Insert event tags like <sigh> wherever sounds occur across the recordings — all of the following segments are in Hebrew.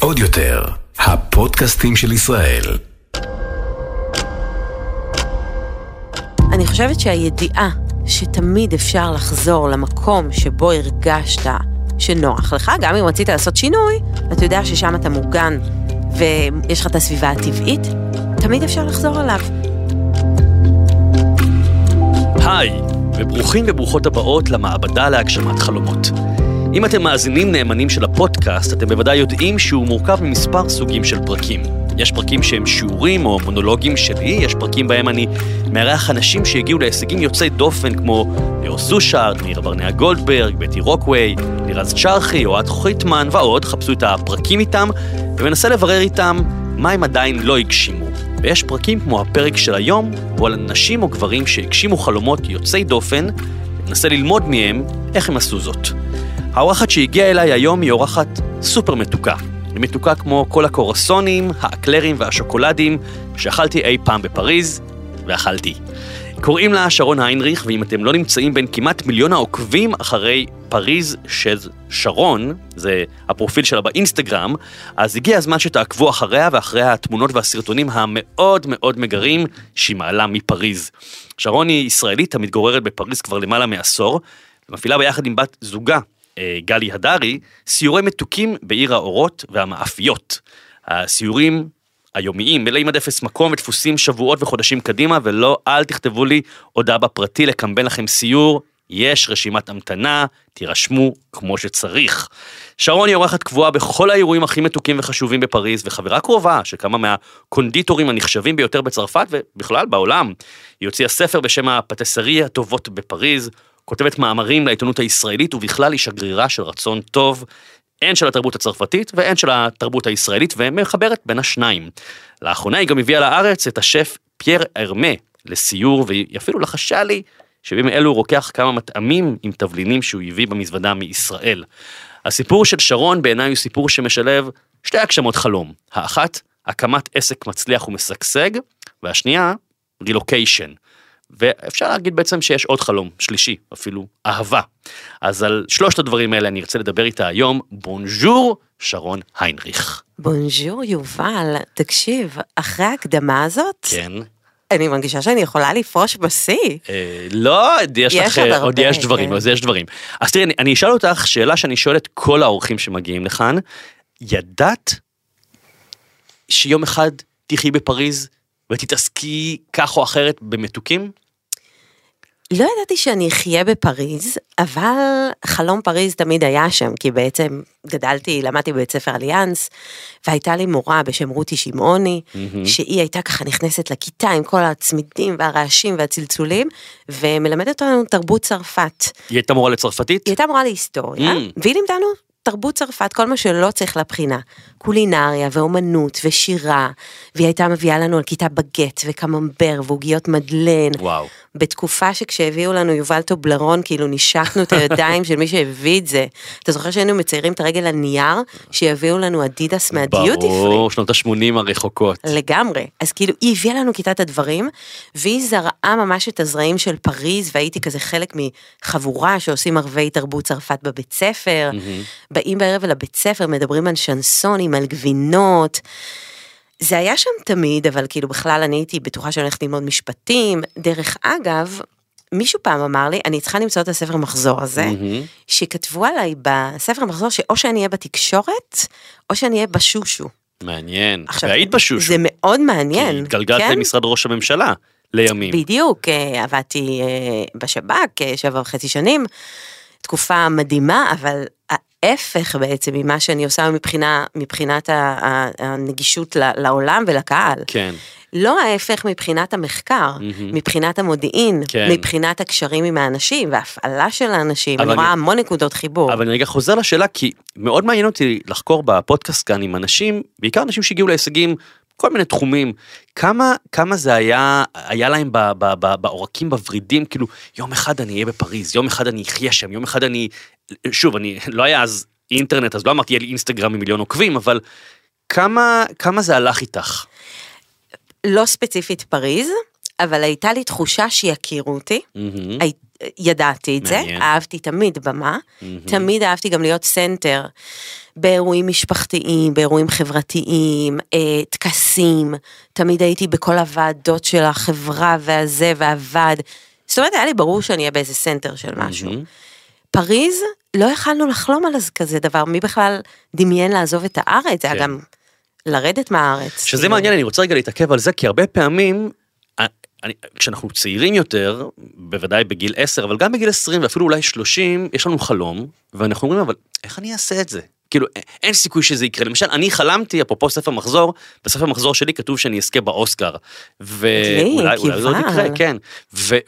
עוד יותר, הפודקאסטים של ישראל. אני חושבת שהידיעה שתמיד אפשר לחזור למקום שבו הרגשת שנוח לך, גם אם רצית לעשות שינוי, אתה יודע ששם אתה מוגן ויש לך את הסביבה הטבעית, תמיד אפשר לחזור אליו. היי, וברוכים וברוכות הבאות למעבדה להגשמת חלומות. אם אתם מאזינים נאמנים של הפודקאסט, אתם בוודאי יודעים שהוא מורכב ממספר סוגים של פרקים. יש פרקים שהם שיעורים או מונולוגים שלי, יש פרקים בהם אני מארח אנשים שהגיעו להישגים יוצאי דופן כמו ליאור סושארד, מאיר ברנע גולדברג, בטי רוקווי, לירז צ'רחי, אוהד חויטמן ועוד, חפשו את הפרקים איתם ומנסה לברר איתם מה הם עדיין לא הגשימו. ויש פרקים כמו הפרק של היום, הוא על נשים או גברים שהגשימו חלומות יוצאי דופן, וננסה ללמוד מהם איך הם עשו זאת. האורחת שהגיעה אליי היום היא אורחת סופר מתוקה. היא מתוקה כמו כל הקורסונים, האקלרים והשוקולדים שאכלתי אי פעם בפריז, ואכלתי. קוראים לה שרון היינריך, ואם אתם לא נמצאים בין כמעט מיליון העוקבים אחרי פריז של שרון, זה הפרופיל שלה באינסטגרם, אז הגיע הזמן שתעקבו אחריה ואחרי התמונות והסרטונים המאוד מאוד מגרים שהיא מעלה מפריז. שרון היא ישראלית המתגוררת בפריז כבר למעלה מעשור, ומפעילה ביחד עם בת זוגה, גלי הדרי, סיורי מתוקים בעיר האורות והמאפיות. הסיורים היומיים, מלאים עד אפס מקום ודפוסים שבועות וחודשים קדימה, ולא, אל תכתבו לי הודעה בפרטי לקמבן לכם סיור, יש רשימת המתנה, תירשמו כמו שצריך. שרון היא אורחת קבועה בכל האירועים הכי מתוקים וחשובים בפריז, וחברה קרובה של כמה מהקונדיטורים הנחשבים ביותר בצרפת ובכלל בעולם. היא הוציאה ספר בשם הפטסרי הטובות בפריז, כותבת מאמרים לעיתונות הישראלית, ובכלל היא שגרירה של רצון טוב, הן של התרבות הצרפתית והן של התרבות הישראלית, ומחברת בין השניים. לאחרונה היא גם הביאה לארץ את השף פייר ארמה לסיור, והיא אפילו לחשה לי שבימים אלו הוא רוקח כמה מטעמים עם תבלינים שהוא הביא במזוודה מישראל. הסיפור של שרון בעיניי הוא סיפור שמשלב שתי הגשמות חלום. האחת, הקמת עסק מצליח ומשגשג, והשנייה, רילוקיישן. ואפשר להגיד בעצם שיש עוד חלום, שלישי, אפילו אהבה. אז על שלושת הדברים האלה אני ארצה לדבר איתה היום. בונז'ור, שרון היינריך. בונז'ור יובל, תקשיב, אחרי ההקדמה הזאת, כן. אני מרגישה שאני יכולה לפרוש בשיא. אה, לא, יש יש לך, עוד עוד יש דברים, כן. אז יש דברים. אז תראי, אני, אני אשאל אותך שאלה שאני שואל את כל האורחים שמגיעים לכאן. ידעת שיום אחד תחי בפריז ותתעסקי כך או אחרת במתוקים? לא ידעתי שאני אחיה בפריז, אבל חלום פריז תמיד היה שם, כי בעצם גדלתי, למדתי בבית ספר אליאנס, והייתה לי מורה בשם רותי שמעוני, שהיא הייתה ככה נכנסת לכיתה עם כל הצמידים והרעשים והצלצולים, ומלמדת אותנו תרבות צרפת. היא הייתה מורה לצרפתית? היא הייתה מורה להיסטוריה, Mm. והיא לימדה לנו תרבות צרפת, כל מה שלא צריך לבחינה. קולינריה ואומנות ושירה, והיא הייתה מביאה לנו על כיתה בגט וקממבר ועוגיות מדלן. וואו. בתקופה שכשהביאו לנו יובל טובלרון, כאילו נשקנו את הידיים של מי שהביא את זה. אתה זוכר שהיינו מציירים את הרגל על נייר, שיביאו לנו אדידס מהדיוטי פרי? ברור, שנות ה-80 הרחוקות. לגמרי. אז כאילו, היא הביאה לנו כיתת הדברים, והיא זרעה ממש את הזרעים של פריז, והייתי כזה חלק מחבורה שעושים ערבי תרבות צרפת בבית ספר. באים בערב לבית ספר, מדברים על שנסונים, על גבינות. זה היה שם תמיד, אבל כאילו בכלל אני הייתי בטוחה שאני הולכת ללמוד משפטים. דרך אגב, מישהו פעם אמר לי, אני צריכה למצוא את הספר מחזור הזה, מהמם. שכתבו עליי בספר מחזור שאו שאני אהיה בתקשורת, או שאני אהיה בשושו. מעניין. עכשיו, והיית בשושו. זה מאוד כי מעניין. התגלגלת כן? למשרד ראש הממשלה לימים. בדיוק, אה, עבדתי אה, בשב"כ אה, שבע וחצי שנים, תקופה מדהימה, אבל ההפך בעצם ממה שאני עושה מבחינה, מבחינת הנגישות לעולם ולקהל. כן. לא ההפך מבחינת המחקר, מבחינת המודיעין, כן. מבחינת הקשרים עם האנשים וההפעלה של האנשים, אני רואה המון נקודות חיבור. אבל אני רגע חוזר לשאלה, כי מאוד מעניין אותי לחקור בפודקאסט כאן עם אנשים, בעיקר אנשים שהגיעו להישגים, כל מיני תחומים, כמה, כמה זה היה, היה להם ב, ב, ב, בעורקים, בוורידים, כאילו, יום אחד אני אהיה בפריז, יום אחד אני אחיה שם, יום אחד אני, שוב, אני, לא היה אז אינטרנט, אז לא אמרתי, יהיה לי אינסטגרם עם מיליון עוקבים, אבל כמה, כמה זה הלך איתך? לא ספציפית פריז, אבל הייתה לי תחושה שיכירו אותי. הי- ידעתי את זה, מעניין. אהבתי תמיד במה, תמיד אהבתי גם להיות center באירועים משפחתיים, באירועים חברתיים, אה, טקסים, תמיד הייתי בכל הוועדות של החברה והזה והוועד. זאת אומרת, היה לי ברור שאני אהיה באיזה center של משהו. מהמם. פריז, לא יכלנו לחלום על כזה דבר, מי בכלל דמיין לעזוב את הארץ, זה היה כן. גם לרדת מהארץ. שזה כאילו. מעניין, אני רוצה רגע להתעכב על זה, כי הרבה פעמים, אה, אני, כשאנחנו צעירים יותר, בוודאי בגיל 10, אבל גם בגיל 20 ואפילו אולי 30, יש לנו חלום, ואנחנו אומרים, אבל איך אני אעשה את זה? כאילו, אין סיכוי שזה יקרה. למשל, אני חלמתי, אפרופו ספר מחזור, בספר מחזור שלי כתוב שאני אזכה באוסקר. ואולי אולי זה עוד. יקרה, כן. ו-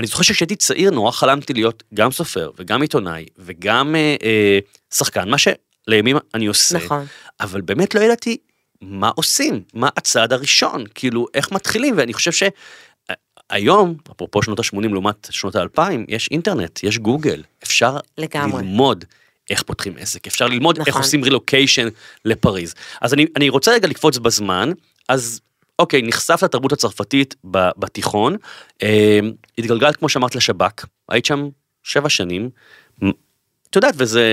ואני זוכר שכשהייתי צעיר נורא חלמתי להיות גם סופר וגם עיתונאי וגם אה, אה, שחקן, מה שלימים אני עושה. נכון. אבל באמת לא ידעתי מה עושים, מה הצעד הראשון, כאילו איך מתחילים, ואני חושב שהיום, אפרופו שנות ה-80 לעומת שנות ה-2000, יש אינטרנט, יש גוגל, אפשר לגמרי. ללמוד איך פותחים עסק, אפשר ללמוד איך נכון. עושים רילוקיישן לפריז. אז אני, אני רוצה רגע לקפוץ בזמן, אז אוקיי, נחשף לתרבות הצרפתית בתיכון, אה, התגלגלת כמו שאמרת לשב"כ, היית שם שבע שנים, את יודעת, וזה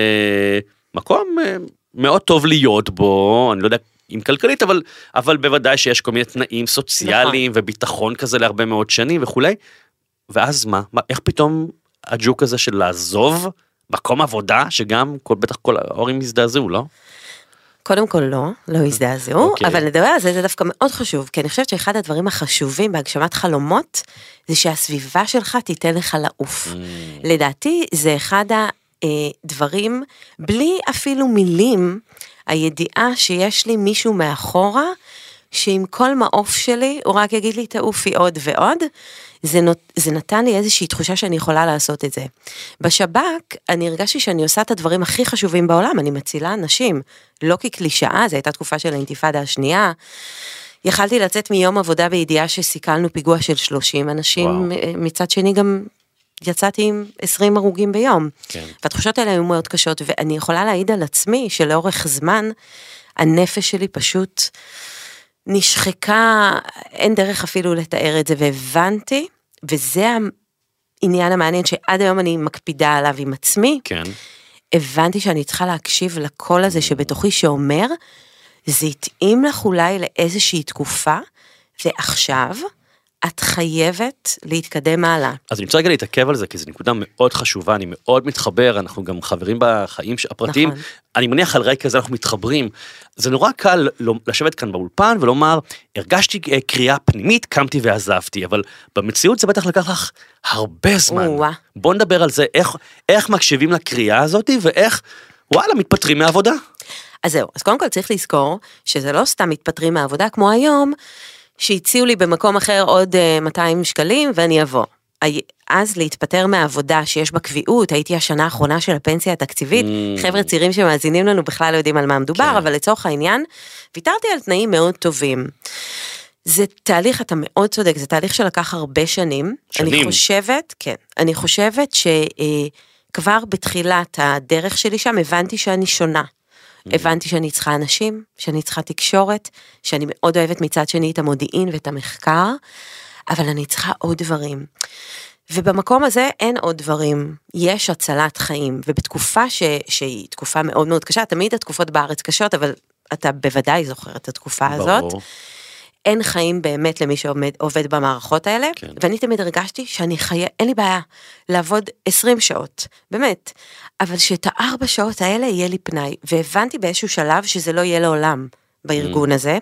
מקום אה, מאוד טוב להיות בו, אני לא יודע אם כלכלית, אבל, אבל בוודאי שיש כל מיני תנאים סוציאליים נכון. וביטחון כזה להרבה מאוד שנים וכולי. ואז מה? מה איך פתאום הג'וק הזה של לעזוב מקום עבודה, שגם כל, בטח כל ההורים הזדעזעו, לא? קודם כל לא, לא הזדעזעו, אוקיי. אבל לדבר על זה זה דווקא מאוד חשוב, כי אני חושבת שאחד הדברים החשובים בהגשמת חלומות, זה שהסביבה שלך תיתן לך לעוף. לדעתי זה אחד הדברים, בלי אפילו מילים, הידיעה שיש לי מישהו מאחורה, שעם כל מעוף שלי, הוא רק יגיד לי תעופי עוד ועוד, זה, נות, זה נתן לי איזושהי תחושה שאני יכולה לעשות את זה. בשב"כ, אני הרגשתי שאני עושה את הדברים הכי חשובים בעולם, אני מצילה אנשים, לא כקלישאה, זו הייתה תקופה של האינתיפאדה השנייה. יכלתי לצאת מיום עבודה בידיעה שסיכלנו פיגוע של 30 אנשים, וואו. מצד שני גם יצאתי עם 20 הרוגים ביום. כן. והתחושות האלה היו מאוד קשות, ואני יכולה להעיד על עצמי שלאורך זמן, הנפש שלי פשוט נשחקה, אין דרך אפילו לתאר את זה, והבנתי, וזה העניין המעניין שעד היום אני מקפידה עליו עם עצמי, כן. הבנתי שאני צריכה להקשיב לקול הזה שבתוכי שאומר, זה התאים לך אולי לאיזושהי תקופה, ועכשיו את חייבת להתקדם הלאה. אז אני רוצה רגע להתעכב על זה, כי זו נקודה מאוד חשובה, אני מאוד מתחבר, אנחנו גם חברים בחיים הפרטיים, נכון. אני מניח על רקע זה אנחנו מתחברים. זה נורא קל לא- לשבת כאן באולפן ולומר, הרגשתי אה, קריאה פנימית, קמתי ועזבתי, אבל במציאות זה בטח לקח לך הרבה זמן. או-אה. בוא נדבר על זה, איך, איך מקשיבים לקריאה הזאת, ואיך, וואלה, מתפטרים מעבודה. אז זהו, אז קודם כל צריך לזכור שזה לא סתם מתפטרים מהעבודה כמו היום, שהציעו לי במקום אחר עוד אה, 200 שקלים ואני אבוא. אז להתפטר מהעבודה שיש בה קביעות, הייתי השנה האחרונה של הפנסיה התקציבית, Mm. חבר'ה צעירים שמאזינים לנו בכלל לא יודעים על מה מדובר, כן. אבל לצורך העניין, ויתרתי על תנאים מאוד טובים. זה תהליך, אתה מאוד צודק, זה תהליך שלקח הרבה שנים. שנים. אני חושבת, כן, אני חושבת שכבר בתחילת הדרך שלי שם הבנתי שאני שונה. הבנתי שאני צריכה אנשים, שאני צריכה תקשורת, שאני מאוד אוהבת מצד שני את המודיעין ואת המחקר, אבל אני צריכה עוד דברים. ובמקום הזה אין עוד דברים, יש הצלת חיים, ובתקופה ש... שהיא תקופה מאוד מאוד קשה, תמיד התקופות בארץ קשות, אבל אתה בוודאי זוכר את התקופה הזאת. ברור. אין חיים באמת למי שעובד במערכות האלה, כן. ואני תמיד הרגשתי שאני חיה, אין לי בעיה לעבוד 20 שעות, באמת, אבל שאת הארבע שעות האלה יהיה לי פנאי, והבנתי באיזשהו שלב שזה לא יהיה לעולם בארגון הזה,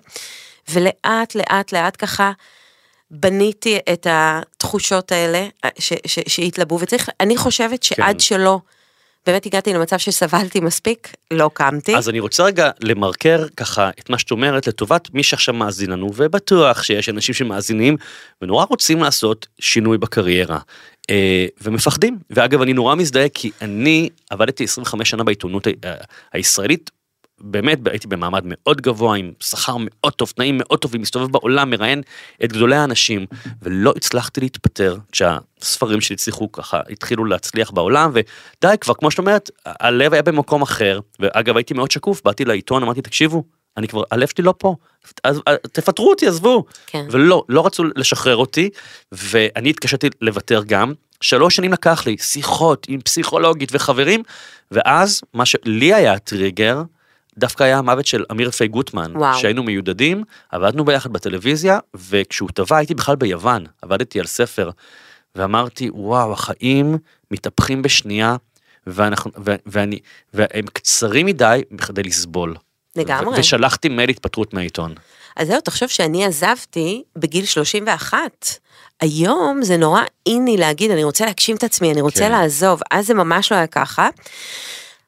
ולאט לאט לאט ככה בניתי את התחושות האלה ש, ש, שהתלבו, וצריך, אני חושבת שעד כן. שלא, באמת הגעתי למצב שסבלתי מספיק, לא קמתי. אז אני רוצה רגע למרקר ככה את מה שאת אומרת לטובת מי שעכשיו מאזין לנו, ובטוח שיש אנשים שמאזינים ונורא רוצים לעשות שינוי בקריירה. אה, ומפחדים. ואגב, אני נורא מזדהה כי אני עבדתי 25 שנה בעיתונות ה- הישראלית. באמת הייתי במעמד מאוד גבוה עם שכר מאוד טוב תנאים מאוד טובים מסתובב בעולם מראיין את גדולי האנשים ולא הצלחתי להתפטר כשהספרים שלי הצליחו ככה התחילו להצליח בעולם ודי כבר כמו שאת אומרת הלב היה במקום אחר ואגב הייתי מאוד שקוף באתי לעיתון אמרתי תקשיבו אני כבר, הלב שלי לא פה, אז תפטרו אותי, עזבו. כן. ולא, לא רצו לשחרר אותי, ואני התקשיתי לוותר גם. שלוש שנים לקח לי, שיחות עם פסיכולוגית וחברים, ואז מה שלי היה הטריגר, דווקא היה המוות של אמיר פי גוטמן, וואו. שהיינו מיודדים, עבדנו ביחד בטלוויזיה, וכשהוא טבע הייתי בכלל ביוון, עבדתי על ספר, ואמרתי, וואו, החיים מתהפכים בשנייה, ואנחנו, ו, ואני, והם קצרים מדי בכדי לסבול. לגמרי. ושלחתי מייל התפטרות מהעיתון. אז זהו, תחשוב שאני עזבתי בגיל 31. היום זה נורא איני להגיד, אני רוצה להגשים את עצמי, אני רוצה כן. לעזוב, אז זה ממש לא היה ככה.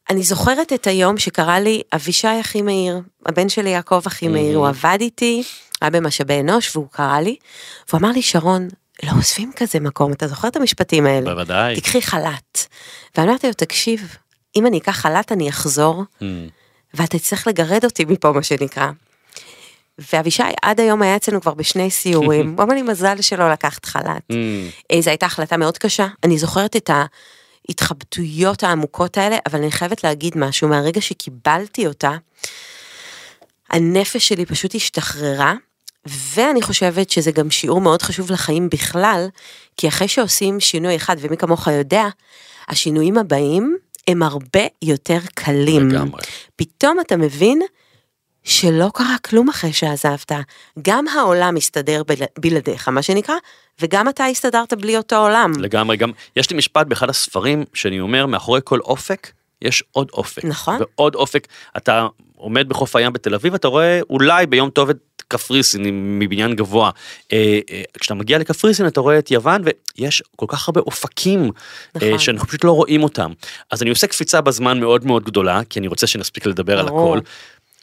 אני זוכרת את היום שקרה לי אבישי אחי מאיר, הבן שלי יעקב אחי מאיר, הוא עבד איתי, היה במשאבי אנוש, והוא קרא לי, והוא אמר לי, שרון, לא עוזבים כזה מקום, אתה זוכר את המשפטים האלה? בוודאי. תקחי חל"ת. ואני אמרתי לו, תקשיב, אם אני אקח חל"ת אני אחזור, Mm. ואתה תצטרך לגרד אותי מפה, מה שנקרא. ואבישי עד היום היה אצלנו כבר בשני סיורים, <laughs> הוא אמר לי מזל שלא לקחת חל"ת. Mm. אה, זו הייתה החלטה מאוד קשה, אני זוכרת את ההתחבטויות העמוקות האלה, אבל אני חייבת להגיד משהו, מהרגע שקיבלתי אותה, הנפש שלי פשוט השתחררה, ואני חושבת שזה גם שיעור מאוד חשוב לחיים בכלל, כי אחרי שעושים שינוי אחד, ומי כמוך יודע, השינויים הבאים הם הרבה יותר קלים. לגמרי. פתאום אתה מבין שלא קרה כלום אחרי שעזבת. גם העולם מסתדר בל- בלעדיך, מה שנקרא, וגם אתה הסתדרת בלי אותו עולם. לגמרי, גם יש לי משפט באחד הספרים שאני אומר, מאחורי כל אופק יש עוד אופק. נכון. ועוד אופק, אתה עומד בחוף הים בתל אביב, אתה רואה אולי ביום טוב את קפריסין מבניין גבוה. אה, אה, כשאתה מגיע לקפריסין אתה רואה את יוון ויש כל כך הרבה אופקים נכון. אה, שאנחנו פשוט לא רואים אותם. אז אני עושה קפיצה בזמן מאוד מאוד גדולה, כי אני רוצה שנספיק לדבר על ברור. הכל.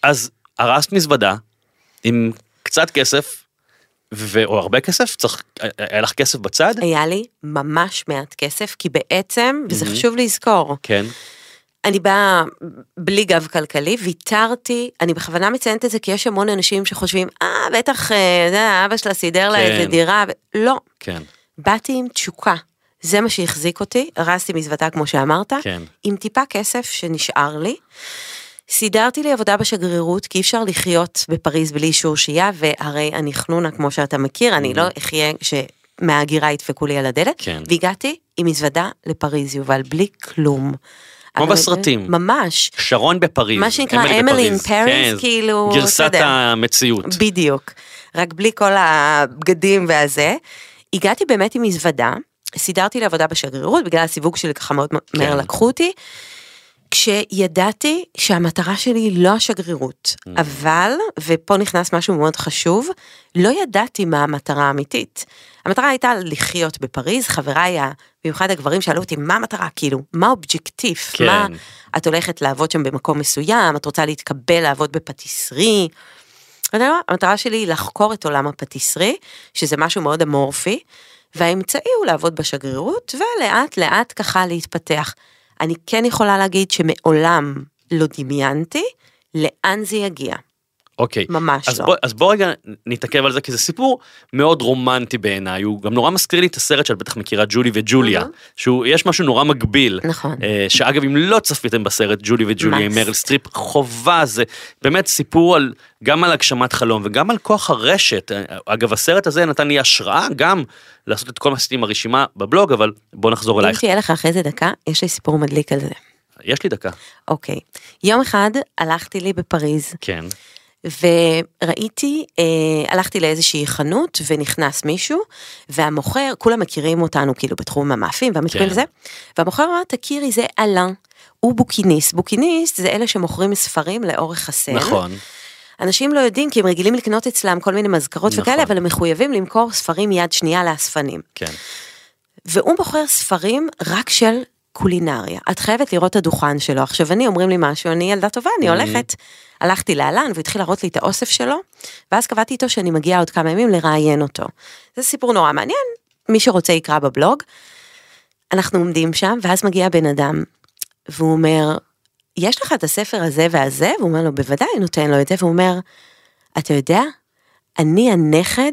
אז הרסת מזוודה עם קצת כסף. ו... או הרבה כסף, צריך, היה לך כסף בצד? היה לי ממש מעט כסף, כי בעצם, וזה מהמם. חשוב לזכור, כן. אני באה בלי גב כלכלי, ויתרתי, אני בכוונה מציינת את זה כי יש המון אנשים שחושבים, אה, בטח, אה, זה, אבא שלה סידר לה כן. איזה דירה, ו- לא, כן, באתי עם תשוקה. זה מה שהחזיק אותי, הרסתי מזוודה כמו שאמרת, כן. עם טיפה כסף שנשאר לי. סידרתי לי עבודה בשגרירות, כי אי אפשר לחיות בפריז בלי אישור שהייה, והרי אני חנונה כמו שאתה מכיר, אני לא אחיה שמההגירה ידפקו לי על הדלת, כן. והגעתי עם מזוודה לפריז, יובל, בלי כלום. כמו בסרטים. ממש. שרון בפריז. מה שנקרא אמילי in Paris, כאילו, גרסת. המציאות. בדיוק. רק בלי כל הבגדים והזה. הגעתי באמת עם מזוודה, סידרתי לי עבודה בשגרירות, בגלל הסיווג שלי ככה מאוד מהר כן. לקחו אותי. כשידעתי שהמטרה שלי היא לא השגרירות, Mm. אבל, ופה נכנס משהו מאוד חשוב, לא ידעתי מה המטרה האמיתית. המטרה הייתה לחיות בפריז, חבריי, במיוחד הגברים שאלו אותי, מה המטרה, כאילו, מה האובג'קטיף, כן. מה, את הולכת לעבוד שם במקום מסוים, את רוצה להתקבל לעבוד בפטיסרי. יודע מה? המטרה שלי היא לחקור את עולם הפטיסרי, שזה משהו מאוד אמורפי, והאמצעי הוא לעבוד בשגרירות, ולאט לאט ככה להתפתח. אני כן יכולה להגיד שמעולם לא דמיינתי לאן זה יגיע. אוקיי. ממש אז לא. בוא, אז בוא רגע נתעכב על זה, כי זה סיפור מאוד רומנטי בעיניי, הוא גם נורא מזכיר לי את הסרט שאת בטח מכירה, ג'ולי וג'וליה, מהמם. שהוא, יש משהו נורא מקביל. נכון. אה, שאגב, אם לא צפיתם בסרט ג'ולי וג'וליה עם. מריל סטריפ, חובה, זה באמת סיפור על, גם על הגשמת חלום וגם על כוח הרשת. אה, אגב, הסרט הזה נתן לי השראה גם לעשות את כל מה שעשיתי עם הרשימה בבלוג, אבל בוא נחזור אם אלייך. תהיה לך אחרי זה דקה, יש לי סיפור מדליק על זה. יש לי דקה. אוקיי. יום אחד הלכתי לי בפריז, כן. וראיתי, אה, הלכתי לאיזושהי חנות ונכנס מישהו, והמוכר, כולם מכירים אותנו כאילו בתחום המאפים והמטבחים כן. וזה, והמוכר אמר, תכירי, זה אלן, הוא בוקיניסט. בוקיניסט זה אלה שמוכרים ספרים לאורך הסן. נכון. אנשים לא יודעים כי הם רגילים לקנות אצלם כל מיני מזכרות נכון. וכאלה, אבל הם מחויבים למכור ספרים יד שנייה לאספנים. כן. והוא מוכר ספרים רק של קולינריה. את חייבת לראות את הדוכן שלו. עכשיו אני אומרים לי משהו, אני ילדה טובה, אני הולכת. הלכתי לאלן והוא התחיל להראות לי את האוסף שלו, ואז קבעתי איתו שאני מגיעה עוד כמה ימים לראיין אותו. זה סיפור נורא מעניין, מי שרוצה יקרא בבלוג. אנחנו עומדים שם, ואז מגיע בן אדם, והוא אומר, יש לך את הספר הזה והזה? והוא אומר לו, בוודאי, נותן לו את זה, והוא אומר, אתה יודע, אני הנכד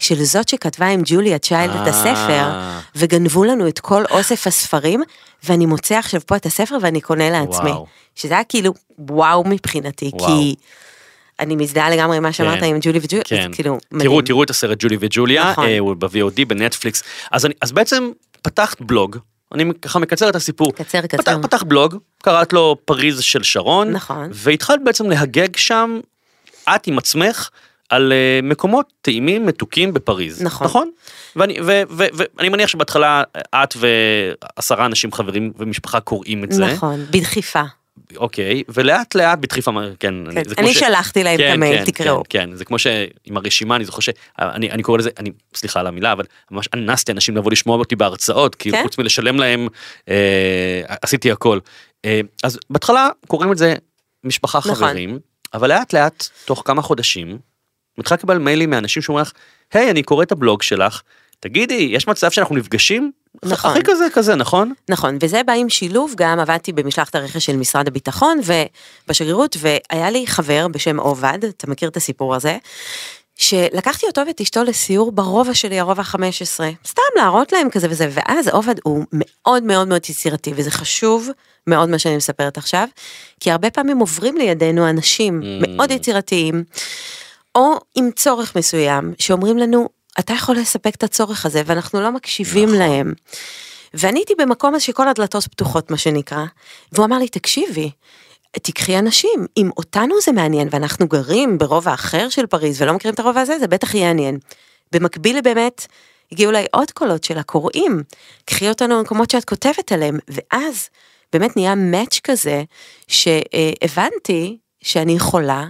של זאת שכתבה עם ג'וליה צ'יילד את הספר, אה. וגנבו לנו את כל אוסף הספרים, ואני מוצא עכשיו פה את הספר ואני קונה לעצמי. וואו. שזה היה כאילו וואו מבחינתי, וואו. כי אני מזדהה לגמרי עם מה שאמרת כן. עם ג'ולי וג'ולי, כן. אז כאילו, מדהים. תראו, תראו את הסרט ג'ולי וג'וליה, נכון. אה, הוא ב-VOD, בנטפליקס. אז, אני, אז בעצם פתחת בלוג, אני ככה מקצר את הסיפור. קצר, פתח, קצר. פתח בלוג, קראת לו פריז של שרון, נכון. והתחלת בעצם להגג שם, את עם עצמך, על אה, מקומות טעימים מתוקים בפריז. נכון. נכון? ואני, ו, ו, ו, ואני מניח שבהתחלה את ועשרה אנשים חברים ומשפחה קוראים את זה. נכון, בדחיפה. אוקיי, ולאט לאט בדחיפה, כן. כן, כמו אני ש- שלחתי להם את כן, המייל, כן, תקראו. כן, כן, זה כמו שעם הרשימה, אני זוכר שאני אני קורא לזה, אני, סליחה על המילה, אבל ממש אנסתי אנשים לבוא לשמוע אותי בהרצאות, כי כן? חוץ מלשלם להם, אה, עשיתי הכל. אה, אז בהתחלה קוראים את זה משפחה נכון. חברים, אבל לאט לאט, תוך כמה חודשים, מתחילה לקבל מיילים מאנשים שאומרים לך, היי, אני קורא את הבלוג שלך, תגידי, יש מצב שאנחנו נפגשים? נכון. הכי כזה כזה, נכון? נכון, וזה בא עם שילוב, גם עבדתי במשלחת הרכש של משרד הביטחון ובשגרירות, והיה לי חבר בשם עובד, אתה מכיר את הסיפור הזה? שלקחתי אותו ואת אשתו לסיור ברובע שלי, הרובע ה-15, סתם להראות להם כזה וזה, ואז עובד הוא מאוד מאוד מאוד יצירתי, וזה חשוב מאוד מה שאני מספרת עכשיו, כי הרבה פעמים עוברים לידינו אנשים Mm. מאוד יצירתיים, או עם צורך מסוים, שאומרים לנו, אתה יכול לספק את הצורך הזה, ואנחנו לא מקשיבים נכון. להם. ואני הייתי במקום הזה שכל הדלתות פתוחות, מה שנקרא, והוא אמר לי, תקשיבי, תיקחי אנשים, אם אותנו זה מעניין ואנחנו גרים ברובע אחר של פריז ולא מכירים את הרובע הזה, זה בטח יעניין. במקביל באמת, הגיעו אליי עוד קולות של הקוראים, קחי אותנו למקומות שאת כותבת עליהם, ואז באמת נהיה מאץ' כזה, שהבנתי שאני יכולה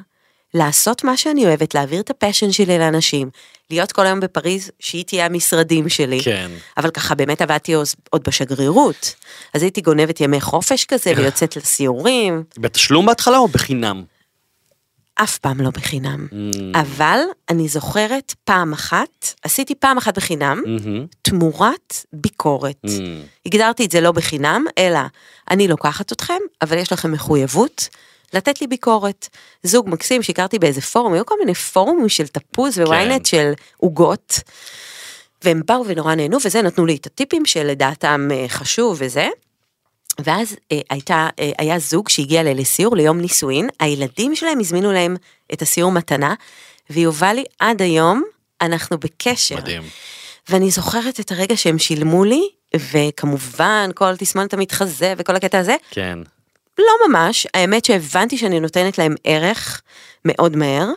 לעשות מה שאני אוהבת, להעביר את הפשן שלי לאנשים, להיות כל היום בפריז, שהיא תהיה המשרדים שלי. כן. אבל ככה באמת עבדתי עוד- בשגרירות, אז הייתי גונבת ימי חופש כזה ויוצאת לסיורים, בתשלום בהתחלה או בחינם? אף פעם לא בחינם. Mm. אבל אני זוכרת פעם אחת, עשיתי פעם אחת בחינם, מהמם. תמורת ביקורת. Mm. הגדרתי את זה לא בחינם, אלא אני לוקחת אתכם, אבל יש לכם מחויבות לתת לי ביקורת. זוג מקסים שהכרתי באיזה פורום, היו כל מיני פורומים של תפוז וויינט של עוגות, והם באו ונורא נהנו, וזה נתנו לי את הטיפים שלדעתם אה, חשוב וזה. ואז אה, הייתה, אה, היה זוג שהגיע אליי לסיור ליום נישואין, הילדים שלהם הזמינו להם את הסיור מתנה, ויובלי עד היום, אנחנו בקשר. מדהים. ואני זוכרת את הרגע שהם שילמו לי, וכמובן כל תסמונת המתחזה וכל הקטע הזה, כן. לא ממש, האמת שהבנתי שאני נותנת להם ערך מאוד מהר.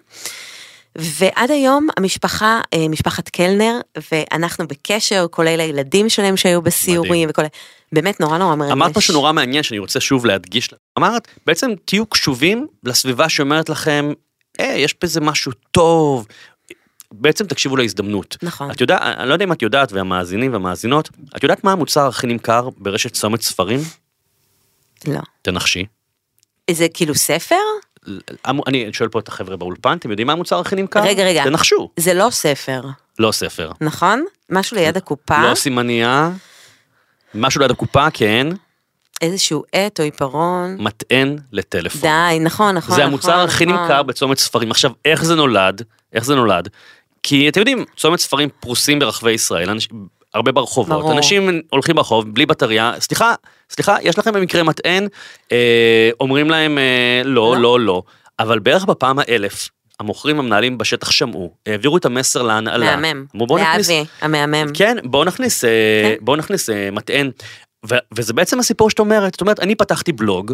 ועד היום המשפחה, אה, משפחת קלנר, ואנחנו בקשר, כולל הילדים שלהם שהיו בסיורים וכל... באמת נורא נורא מרגש. אמרת משהו נורא מעניין שאני רוצה שוב להדגיש. אמרת, בעצם תהיו קשובים לסביבה שאומרת לכם, אה, יש בזה משהו טוב. בעצם תקשיבו להזדמנות. נכון. את יודעת, אני לא יודע אם את יודעת, והמאזינים והמאזינות, את יודעת מה המוצר הכי נמכר ברשת צומת ספרים? לא. תנחשי. זה כאילו ספר? המ- אני שואל פה את החבר'ה באולפן, אתם יודעים מה המוצר הכי נמכר? רגע, רגע. תנחשו. זה לא ספר, לא ספר. נכון? משהו ליד הקופה, לא סימניה. משהו ליד הקופה, כן. איזשהו עט או עיפרון. מטען לטלפון. די, נכון, נכון. זה המוצר נכון, הכי נכון. נמכר בצומת ספרים. עכשיו, איך זה נולד? איך זה נולד? כי אתם יודעים, צומת ספרים פרוסים ברחבי ישראל. הרבה ברחובות, ברור. אנשים הולכים ברחוב בלי בטריה, סליחה, סליחה, יש לכם במקרה מטען, אה, אומרים להם אה, לא, לא. לא, לא, אבל בערך בפעם האלף, המוכרים המנהלים בשטח שמעו, העבירו את המסר להנהלה. מהמם. לאבי, המהמם. כן, בואו נכניס, אה, כן. בואו נכניס אה, מטען, ו- וזה בעצם הסיפור שאת אומרת, זאת אומרת, אני פתחתי בלוג,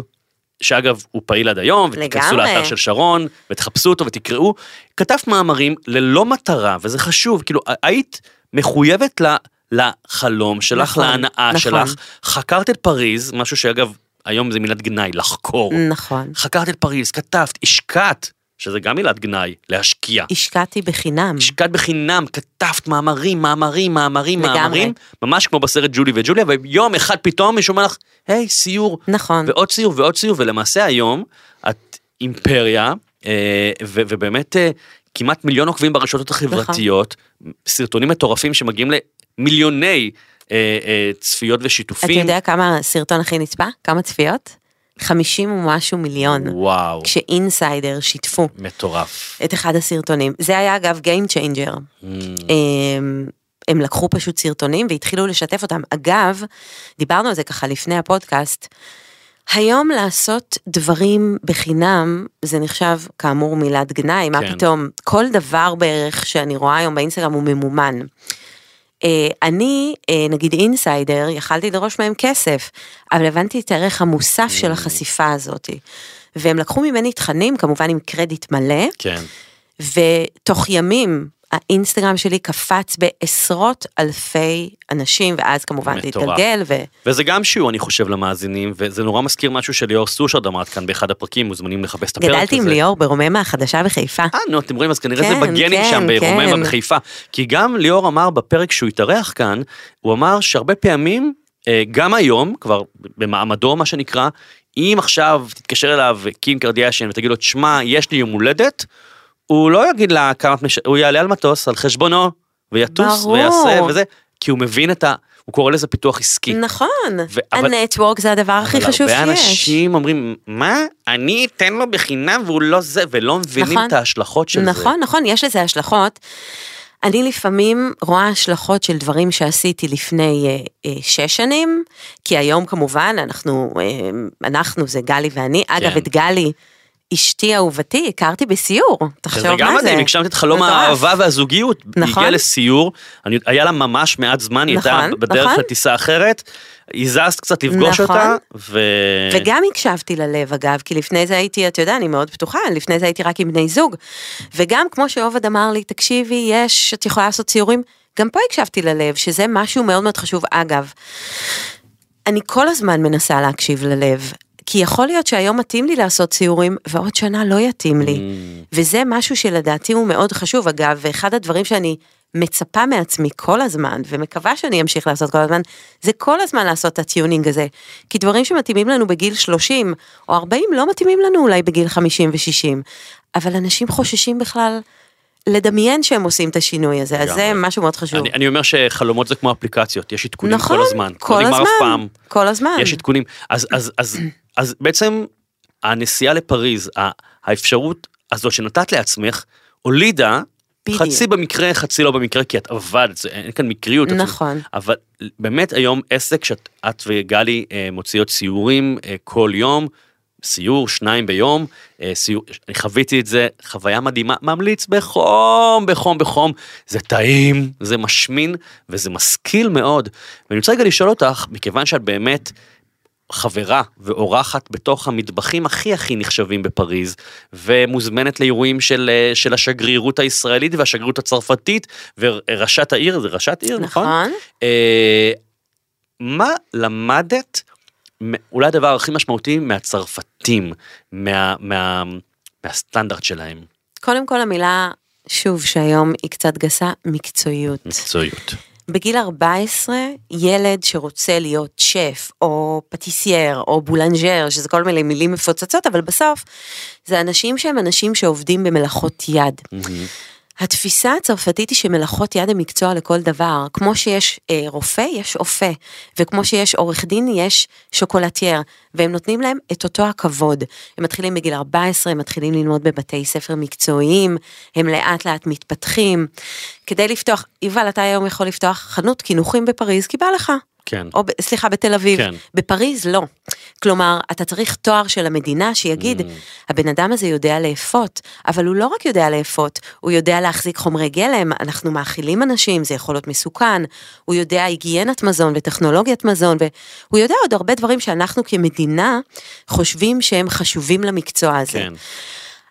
שאגב, הוא פעיל עד היום, ותיכנסו. לאתר של שרון, ותחפשו אותו ותקראו, כתבת מאמרים ללא מטרה, וזה חשוב, כאילו, היית מחויבת ל... לחלום שלך, נכון, להנאה נכון. שלך, חקרת את פריז, משהו שאגב, היום זה מילת גנאי, לחקור. נכון. חקרת את פריז, כתבת, השקעת, שזה גם מילת גנאי, להשקיע. השקעתי בחינם. השקעת בחינם, כתבת מאמרים, מאמרים, מאמרים, לגמרי. מאמרים, ממש כמו בסרט ג'ולי וג'וליה, ויום אחד פתאום מישהו אומר לך, היי, סיור, נכון. ועוד סיור ועוד סיור, ולמעשה היום את אימפריה, אה, ו- ובאמת אה, כמעט מיליון עוקבים ברשתות החברתיות, סרטונים מטורפים שמגיעים למיליוני אה, אה, צפיות אתה ושיתופים. יודע כמה הסרטון הכי נצפה? כמה צפיות? 50 ומשהו מיליון. וואו, כשאינסיידר שיתפו מטורף. את אחד הסרטונים. זה היה אגב Game Changer. Mm, הם, הם לקחו פשוט סרטונים והתחילו לשתף אותם. אגב, דיברנו על זה ככה לפני הפודקאסט, היום לעשות דברים בחינם, זה נחשב כאמור מילת גנאי, מה כן. פתאום, כל דבר בערך שאני רואה היום באינסטגרם הוא ממומן. אה, אני, אה, נגיד אינסיידר, יכלתי לדרוש מהם כסף, אבל הבנתי את הערך המוסף Mm. של החשיפה הזאת. והם לקחו ממני תכנים, כמובן עם קרדיט מלא, כן. ותוך ימים האינסטגרם שלי קפץ בעשרות אלפי אנשים, ואז כמובן זה. התגלגל, ו... וזה גם שיעור, אני חושב, למאזינים, וזה נורא מזכיר משהו שליאור סושרד אמרת כאן באחד הפרקים, מוזמנים לחפש את הפרק הזה. גדלתי עם ליאור ברוממה החדשה בחיפה. אה, נו, אתם רואים, אז כנראה זה כן, בגנים כן, שם ברוממה כן. בחיפה. כי גם ליאור אמר בפרק שהוא התארח כאן, הוא אמר שהרבה פעמים, אה, גם היום, כבר במעמדו מה שנקרא, אם עכשיו תתקשר אליו קים קרדיאשן ותגיד לו, תשמע, יש לי יום הולדת, הוא לא יגיד לה כמה את מש... הוא יעלה על מטוס, על חשבונו, ויטוס, ברור. ויעשה וזה, כי הוא מבין את ה... הוא קורא לזה פיתוח עסקי. נכון, ו- הנטוורק זה הדבר הכי חשוב שיש. אבל הרבה אנשים אומרים, מה, אני אתן לו בחינם והוא לא זה, ולא מבינים נכון. את ההשלכות של זה. נכון, נכון, יש לזה השלכות. אני לפעמים רואה השלכות של דברים שעשיתי לפני אה, אה, שש שנים, כי היום כמובן אנחנו, אה, אנחנו זה גלי ואני, אגב כן. את גלי, אשתי אהובתי, הכרתי בסיור, תחשוב זה מה גם זה. מדהים, הגשמת את חלום. האהבה והזוגיות. היא נכון. הגיעה לסיור, אני, היה לה ממש מעט זמן, היא הייתה נכון, בדרך נכון. לטיסה אחרת, הזזת קצת לפגוש נכון. אותה, ו... וגם הקשבתי ללב אגב, כי לפני זה הייתי, אתה יודע, אני מאוד פתוחה, לפני זה הייתי רק עם בני זוג. וגם כמו שעובד אמר לי, תקשיבי, יש, את יכולה לעשות ציורים, גם פה הקשבתי ללב, שזה משהו מאוד מאוד חשוב. אגב, אני כל הזמן מנסה להקשיב ללב. כי יכול להיות שהיום מתאים לי לעשות ציורים, ועוד שנה לא יתאים לי. Mm. וזה משהו שלדעתי הוא מאוד חשוב. אגב, ואחד הדברים שאני מצפה מעצמי כל הזמן, ומקווה שאני אמשיך לעשות כל הזמן, זה כל הזמן לעשות את הטיונינג הזה. כי דברים שמתאימים לנו בגיל 30 או 40 לא מתאימים לנו אולי בגיל 50 ו-60. אבל אנשים חוששים בכלל לדמיין שהם עושים את השינוי הזה, אז זה. משהו מאוד חשוב. אני, אני אומר שחלומות זה כמו אפליקציות, יש עדכונים נכון, כל הזמן. כל לא נגמר הזמן. כל הזמן. יש עדכונים. אז, אז, אז, אז בעצם הנסיעה לפריז, האפשרות הזאת שנתת לעצמך, הולידה, בדיוק. חצי במקרה, חצי לא במקרה, כי את עבדת, זה- אין כאן מקריות. נכון. אבל באמת היום עסק שאת את וגלי אה, מוציאות סיורים אה, כל יום, סיור שניים ביום, אה, סיור, אני חוויתי את זה, חוויה מדהימה, ממליץ בחום, בחום, בחום, זה טעים, זה משמין וזה משכיל מאוד. ואני רוצה רגע לשאול אותך, מכיוון שאת באמת חברה ואורחת בתוך המטבחים הכי הכי נחשבים בפריז, ומוזמנת לאירועים של, אה, של השגרירות הישראלית והשגרירות הצרפתית, וראשת העיר, זה ראשת עיר, נכון? נכון. אה, מה למדת, אולי הדבר הכי משמעותי מהצרפתים, מה, מה, מהסטנדרט שלהם? קודם כל המילה, שוב, שהיום היא קצת גסה, מקצועיות. מקצועיות. בגיל 14, ילד שרוצה להיות שף, או pâtissier, או boulanger, שזה כל מיני מילים מפוצצות, אבל בסוף, זה אנשים שהם אנשים שעובדים במלאכות יד. התפיסה הצרפתית היא שמלאכות יד הם מקצוע לכל דבר, כמו שיש אה, רופא, יש אופה, וכמו שיש עורך דין, יש chocolatier, והם נותנים להם את אותו הכבוד. הם מתחילים בגיל 14, הם מתחילים ללמוד בבתי ספר מקצועיים, הם לאט לאט מתפתחים. כדי לפתוח, יובל, אתה היום יכול לפתוח חנות קינוחים בפריז, כי בא לך. כן. או, סליחה, בתל אביב. כן. בפריז לא. כלומר, אתה צריך תואר של המדינה שיגיד, Mm. הבן אדם הזה יודע לאפות, אבל הוא לא רק יודע לאפות, הוא יודע להחזיק חומרי גלם, אנחנו מאכילים אנשים, זה יכול להיות מסוכן, הוא יודע היגיינת מזון וטכנולוגיית מזון, והוא יודע עוד הרבה דברים שאנחנו כמדינה חושבים שהם חשובים למקצוע הזה. כן.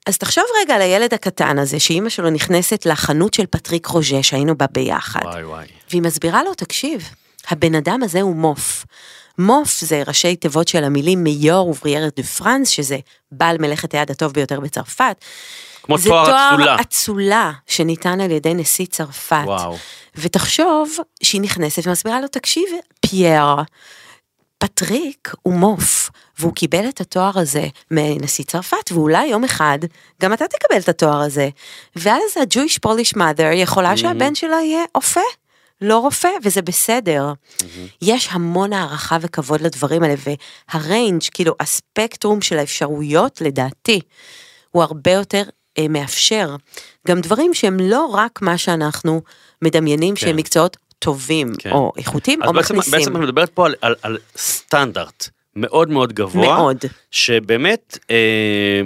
אז תחשוב רגע על הילד הקטן הזה, שאימא שלו נכנסת לחנות של פטריק רוז'ה, שהיינו בה ביחד. וואי וואי. והיא מסבירה לו, תקשיב, הבן אדם הזה הוא MOF. MOF זה ראשי תיבות של המילים Meilleur Ouvrier de France, שזה בעל מלאכת היד הטוב ביותר בצרפת. כמו זה תואר אצולה. תואר אצולה שניתן על ידי נשיא צרפת. וואו. ותחשוב שהיא נכנסת ומסבירה לו, תקשיב, פייר, פטריק הוא MOF, והוא קיבל את התואר הזה מנשיא צרפת, ואולי יום אחד גם אתה תקבל את התואר הזה. ואז ה-Jewish Polish mother יכולה שהבן שלה יהיה אופה. לא רופא, וזה בסדר. יש המון הערכה וכבוד לדברים האלה, והריינג', כאילו הספקטרום של האפשרויות, לדעתי, הוא הרבה יותר אה, מאפשר. גם דברים שהם לא רק מה שאנחנו מדמיינים כן. שהם מקצועות טובים, כן. או איכותיים, או בעצם, מכניסים. בעצם את מדברת פה על, על, על סטנדרט מאוד מאוד גבוה. מאוד. שבאמת, אה,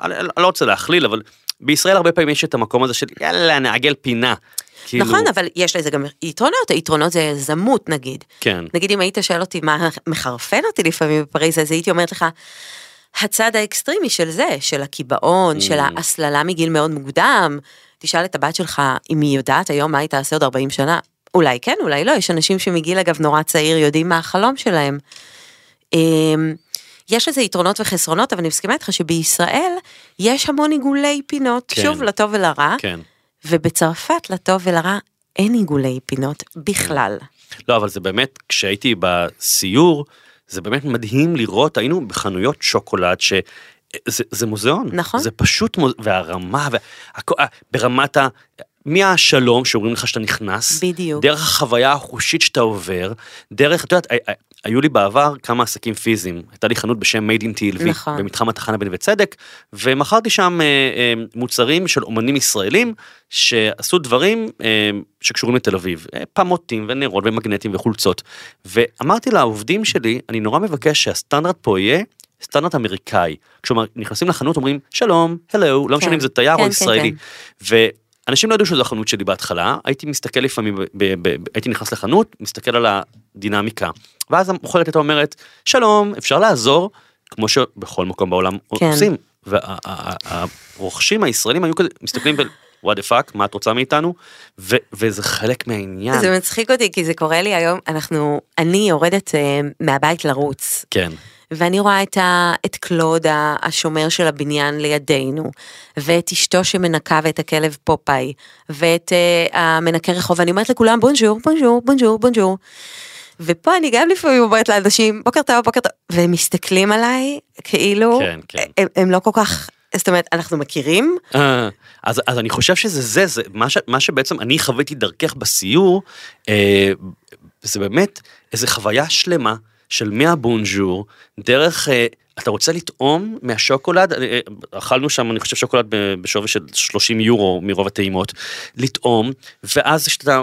אני לא רוצה להכליל, אבל בישראל הרבה פעמים יש את המקום הזה של יאללה, נעגל פינה. כאילו, נכון, אבל יש לזה גם יתרונות, היתרונות זה יזמות נגיד. כן. נגיד אם היית שואל אותי מה מחרפן אותי לפעמים בפריז, אז הייתי אומרת לך, הצד האקסטרימי של זה, של הקיבעון, של Mm. ההסללה מגיל מאוד מוקדם. תשאל את הבת שלך אם היא יודעת היום מה היא תעשה עוד 40 שנה. אולי כן, אולי לא, יש אנשים שמגיל אגב נורא צעיר יודעים מה החלום שלהם. יש לזה יתרונות וחסרונות, אבל אני מסכימה איתך שבישראל יש המון עיגולי פינות, כן. שוב, לטוב ולרע, כן. ובצרפת, לטוב ולרע, אין עיגולי פינות בכלל. לא, אבל זה באמת, כשהייתי בסיור, זה באמת מדהים לראות, היינו בחנויות שוקולד ש... זה, זה מוזיאון, נכון. זה פשוט מוזיאון, והרמה, והכל, ברמת ה... מהשלום שאומרים לך שאתה נכנס, בדיוק. דרך החוויה החושית שאתה עובר, דרך, את יודעת, היו לי בעבר כמה עסקים פיזיים, הייתה לי חנות בשם Made in TLV, נכון. במתחם התחנה בנווה צדק, ומכרתי שם אה, אה, מוצרים של אומנים ישראלים, שעשו דברים אה, שקשורים לתל אביב, אה, פמוטים ונרות ומגנטים וחולצות, ואמרתי לעובדים שלי, אני נורא מבקש שהסטנדרט פה יהיה סטנדרט אמריקאי. כלומר, נכנסים לחנות אומרים שלום, הלו, לא משנה כן. אם זה תייר כן, או כן, ישראלי. ואנשים לא ידעו שזו החנות שלי בהתחלה, הייתי מסתכל לפעמים, ב- ב- ב- הייתי נכנס לחנות, מסתכל על הדינמיקה, ואז המוכרת הייתה אומרת, שלום, אפשר לעזור, כמו שבכל מקום בעולם כן. עושים. והרוכשים הישראלים היו כזה, מסתכלים. What the fuck, מה את רוצה מאיתנו? ו- וזה חלק מהעניין. זה מצחיק אותי כי זה קורה לי היום, אנחנו, אני יורדת אה, מהבית לרוץ, כן, ואני רואה את, ה, את קלוד השומר של הבניין לידינו, ואת אשתו שמנקה ואת הכלב פופאי, ואת uh, המנקה רחוב, ואני אומרת לכולם בונז'ור, בונז'ור, בונז'ור, בונז'ור. ופה אני גם לפעמים אומרת לאנשים בוקר טוב, בוקר טוב, והם מסתכלים עליי כאילו, כן, כן. הם, הם לא כל כך, זאת אומרת, אנחנו מכירים, אה, אז, אז אני חושב שזה זה, זה מה, ש, מה שבעצם אני חוויתי דרכך בסיור, אה, זה באמת איזה חוויה שלמה של מהבונז'ור, דרך, אה, אתה רוצה לטעום מהשוקולד, אה, אה, אכלנו שם אני חושב שוקולד בשווי של 30 יורו מרוב הטעימות, לטעום, ואז כשאתה...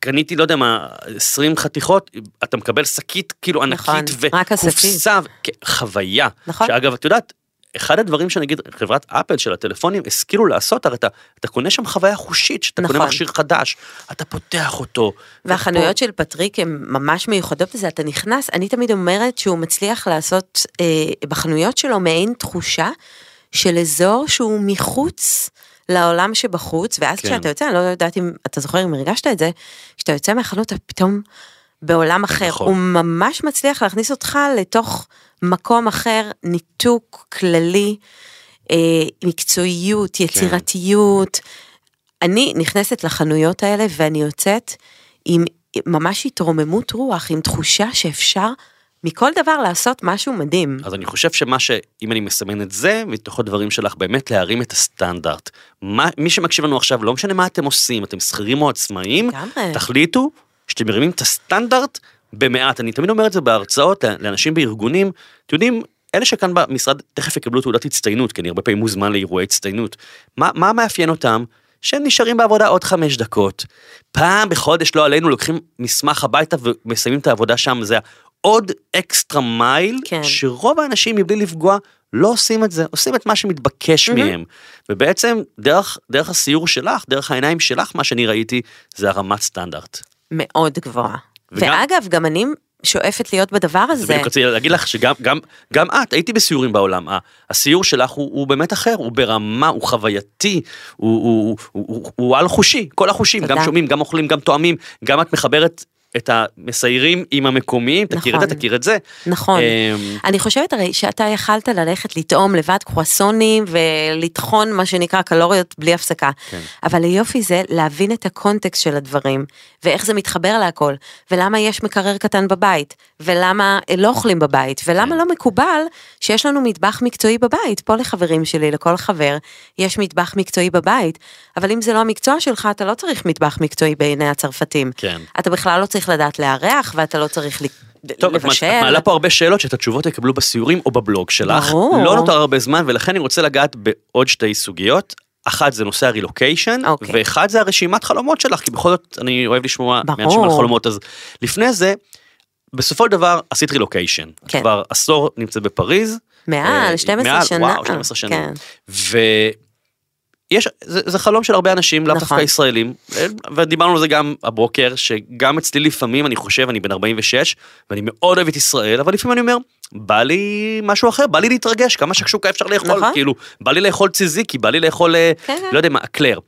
קניתי לא יודע מה 20 חתיכות אתה מקבל שקית כאילו ענקית נכון. וקופסה כן, חוויה נכון. שאגב את יודעת אחד הדברים שנגיד חברת אפל של הטלפונים השכילו לעשות הרי אתה, אתה קונה שם חוויה חושית שאתה קונה נכון. מכשיר חדש אתה פותח אותו. והחנויות של פטריק הן ממש מיוחדות בזה, אתה נכנס, אני תמיד אומרת שהוא מצליח לעשות אה, בחנויות שלו מעין תחושה של אזור שהוא מחוץ לעולם שבחוץ, ואז כן. כשאתה יוצא, אני לא יודעת אם אתה זוכר אם הרגשת את זה, כשאתה יוצא מהחנות אתה פתאום בעולם אחר, נכון. הוא ממש מצליח להכניס אותך לתוך מקום אחר, ניתוק כללי, אה, מקצועיות, יצירתיות. אני נכנסת לחנויות האלה ואני יוצאת עם ממש התרוממות רוח, עם תחושה שאפשר מכל דבר לעשות משהו מדהים. אז אני חושב שמה שאם אני מסמן את זה מתוך הדברים שלך באמת להרים את הסטנדרט. מה, מי שמקשיב לנו עכשיו לא משנה מה אתם עושים אתם שכירים או עצמאים. תחליטו שאתם מרימים את הסטנדרט במעט אני תמיד אומר את זה בהרצאות לאנשים בארגונים אתם יודעים. אלה שכאן במשרד תכף יקבלו תעודת הצטיינות כי אני הרבה פעמים מוזמן לאירועי הצטיינות. מה, מה מאפיין אותם? שהם נשארים בעבודה עוד חמש דקות. פעם בחודש לא עלינו לוקחים מסמך הביתה ומסיימים את העבודה שם זה עוד אקסטרה מייל כן. שרוב האנשים מבלי לפגוע לא עושים את זה עושים את מה שמתבקש מהמם. מהם ובעצם דרך דרך הסיור שלך דרך העיניים שלך מה שאני ראיתי זה הרמת סטנדרט. מאוד גבוהה. וגם- ואגב, גם אני שואפת להיות בדבר זה הזה. בדיוק רציתי להגיד לך שגם גם גם את הייתי בסיורים בעולם הסיור שלך הוא, הוא באמת אחר הוא ברמה הוא חווייתי הוא, הוא, הוא, הוא, הוא על חושי כל החושים תודה. גם שומעים גם אוכלים גם טועמים גם את מחברת את המסיירים עם המקומיים תכיר את נכון. זה תכיר את זה. נכון. אמ, אני חושבת הרי שאתה יכלת ללכת לטעום לבד קרואסונים ולטחון מה שנקרא קלוריות בלי הפסקה. כן. אבל היופי זה להבין את הקונטקסט של הדברים, ואיך זה מתחבר להכל, ולמה יש מקרר קטן בבית, ולמה אה, לא אוכלים בבית, ולמה כן. לא מקובל שיש לנו מטבח מקצועי בבית. פה לחברים שלי, לכל חבר, יש מטבח מקצועי בבית, אבל אם זה לא המקצוע שלך, אתה לא צריך מטבח מקצועי בעיני הצרפתים. כן. אתה בכלל לא צריך לדעת לארח, ואתה לא צריך ל- טוב, את. מעלה פה הרבה שאלות שאת התשובות יקבלו בסיורים או בבלוג שלך. ברור. לא נותר הרבה זמן ולכן אני רוצה לגעת בעוד שתי סוגיות. אחת זה נושא הרילוקיישן, אוקיי. ואחד זה הרשימת חלומות שלך, כי בכל זאת אני אוהב לשמוע. מאנשים על חלומות, אז לפני זה, בסופו של דבר עשית רילוקיישן. כן. כבר עשור נמצאת בפריז. מעל, אה, 12 מעל, שנה. וואו, 12 שנה. כן. ויש, זה, זה חלום של הרבה אנשים, לאו נכון. דווקא ישראלים, אה, ודיברנו על זה גם הבוקר, שגם אצלי לפעמים, אני חושב, אני בן 46, ואני מאוד אוהב את ישראל, אבל לפעמים אני אומר, בא לי משהו אחר, בא לי להתרגש, כמה שקשוקה אפשר לאכול, נכון. כאילו, בא לי לאכול ציזיקי, בא לי לאכול, אה, כן, כן. לא יודע מה, אקלר.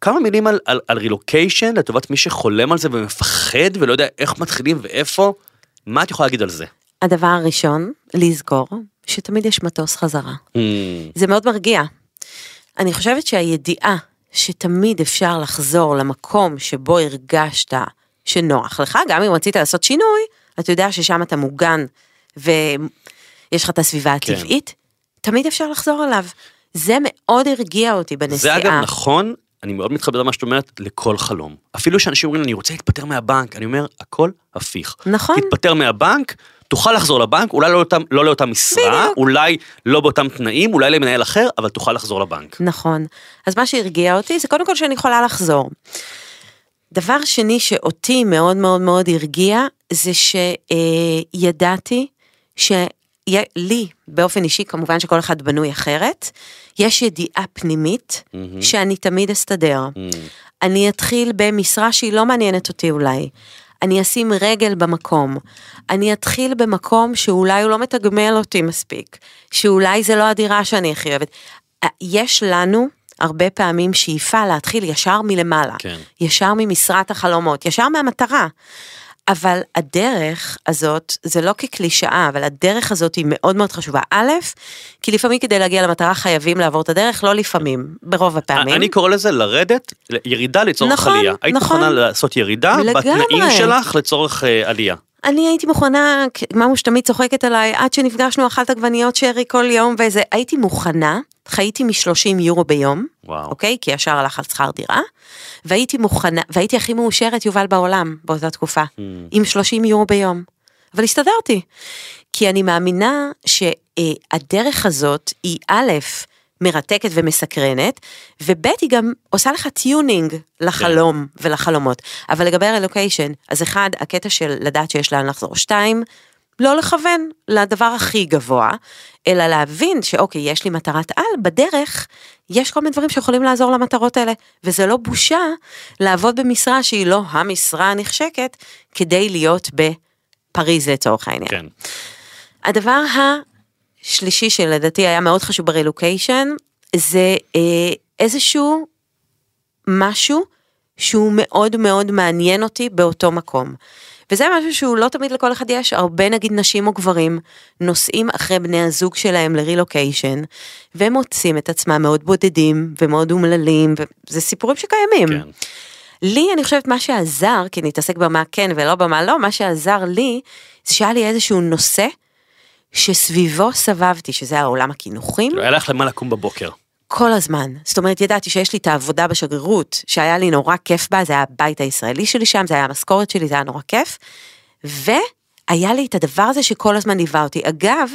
כמה מילים על, על, על רילוקיישן לטובת מי שחולם על זה ומפחד ולא יודע איך מתחילים ואיפה, מה את יכולה להגיד על זה? הדבר הראשון, לזכור שתמיד יש מטוס חזרה. Mm, זה מאוד מרגיע. אני חושבת שהידיעה שתמיד אפשר לחזור למקום שבו הרגשת שנוח לך, גם אם רצית לעשות שינוי, אתה יודע ששם אתה מוגן ויש לך את הסביבה כן. הטבעית, תמיד אפשר לחזור אליו. זה מאוד הרגיע אותי בנסיעה. זה אגב נכון, אני מאוד מתחבר למה שאת אומרת, לכל חלום. אפילו שאנשים אומרים, אני רוצה להתפטר מהבנק, אני אומר, הכל הפיך. נכון. תתפטר מהבנק, תוכל לחזור לבנק, אולי לא לאותם, לא לאותה משרה, בדיוק. אולי לא באותם תנאים, אולי למנהל אחר, אבל תוכל לחזור לבנק. נכון. אז מה שהרגיע אותי זה קודם כל שאני יכולה לחזור. דבר שני שאותי מאוד מאוד מאוד הרגיע זה שידעתי שלי באופן אישי כמובן שכל אחד בנוי אחרת יש ידיעה פנימית שאני תמיד אסתדר. אני אתחיל במשרה שהיא לא מעניינת אותי אולי. אני אשים רגל במקום. אני אתחיל במקום שאולי הוא לא מתגמל אותי מספיק. שאולי זה לא הדירה שאני הכי אוהבת. יש לנו הרבה פעמים שאיפה להתחיל ישר מלמעלה. כן. ישר ממשרת החלומות, ישר מהמטרה. אבל הדרך הזאת, זה לא כקלישאה, אבל הדרך הזאת היא מאוד מאוד חשובה. א', כי לפעמים כדי להגיע למטרה חייבים לעבור את הדרך, לא לפעמים, ברוב הפעמים. אני קורא לזה לרדת, ירידה לצורך נכון, עלייה. היית נכון. מוכנה לעשות ירידה לגמרי. בתנאים שלך לצורך אה, עלייה. אני הייתי מוכנה, ממוש תמיד צוחקת עליי, עד שנפגשנו אכלת עגבניות שרי כל יום וזה, הייתי מוכנה, חייתי מ-30 יורו ביום, וואו. אוקיי? כי ישר הלך על שכר דירה, והייתי מוכנה, והייתי הכי מאושרת יובל בעולם באותה תקופה, Hmm. עם 30 יורו ביום. אבל הסתדרתי, כי אני מאמינה שהדרך הזאת היא א', מרתקת ומסקרנת, וב' היא גם עושה לך tuning לחלום כן. ולחלומות. אבל לגבי הרילוקיישן, אז אחד, הקטע של לדעת שיש לאן לחזור. שתיים, לא לכוון לדבר הכי גבוה, אלא להבין שאוקיי, יש לי מטרת על, בדרך יש כל מיני דברים שיכולים לעזור למטרות האלה, וזה לא בושה לעבוד במשרה שהיא לא המשרה הנחשקת, כדי להיות בפריז לצורך העניין. כן. הדבר השלישי שלדעתי היה מאוד חשוב ברילוקיישן, זה אה, איזשהו משהו שהוא מאוד מאוד מעניין אותי באותו מקום. וזה משהו שהוא לא תמיד לכל אחד יש, הרבה נגיד נשים או גברים נוסעים אחרי בני הזוג שלהם לרילוקיישן, והם מוצאים את עצמם מאוד בודדים ומאוד אומללים, וזה סיפורים שקיימים. כן. לי, אני חושבת, מה שעזר, כי נתעסק במה כן ולא במה לא, מה שעזר לי, זה שהיה לי איזשהו נושא שסביבו סבבתי, שזה העולם הקינוחים, לא היה לך למה לקום בבוקר. כל הזמן. זאת אומרת, ידעתי שיש לי את העבודה בשגרירות, שהיה לי נורא כיף בה, זה היה הבית הישראלי שלי שם, זה היה המשכורת שלי, זה היה נורא כיף. והיה לי את הדבר הזה שכל הזמן ליווה אותי. אגב,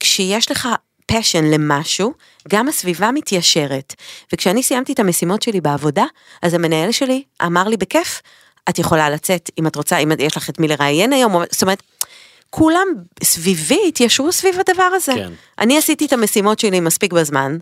כשיש לך פשן למשהו, גם הסביבה מתיישרת. וכשאני סיימתי את המשימות שלי בעבודה, אז המנהל שלי אמר לי בכיף, את יכולה לצאת אם את רוצה, אם יש לך את מי לראיין היום, זאת אומרת, כולם סביבי התיישרו סביב הדבר הזה. כן. אני עשיתי את המשימות שלי מספיק בזמן,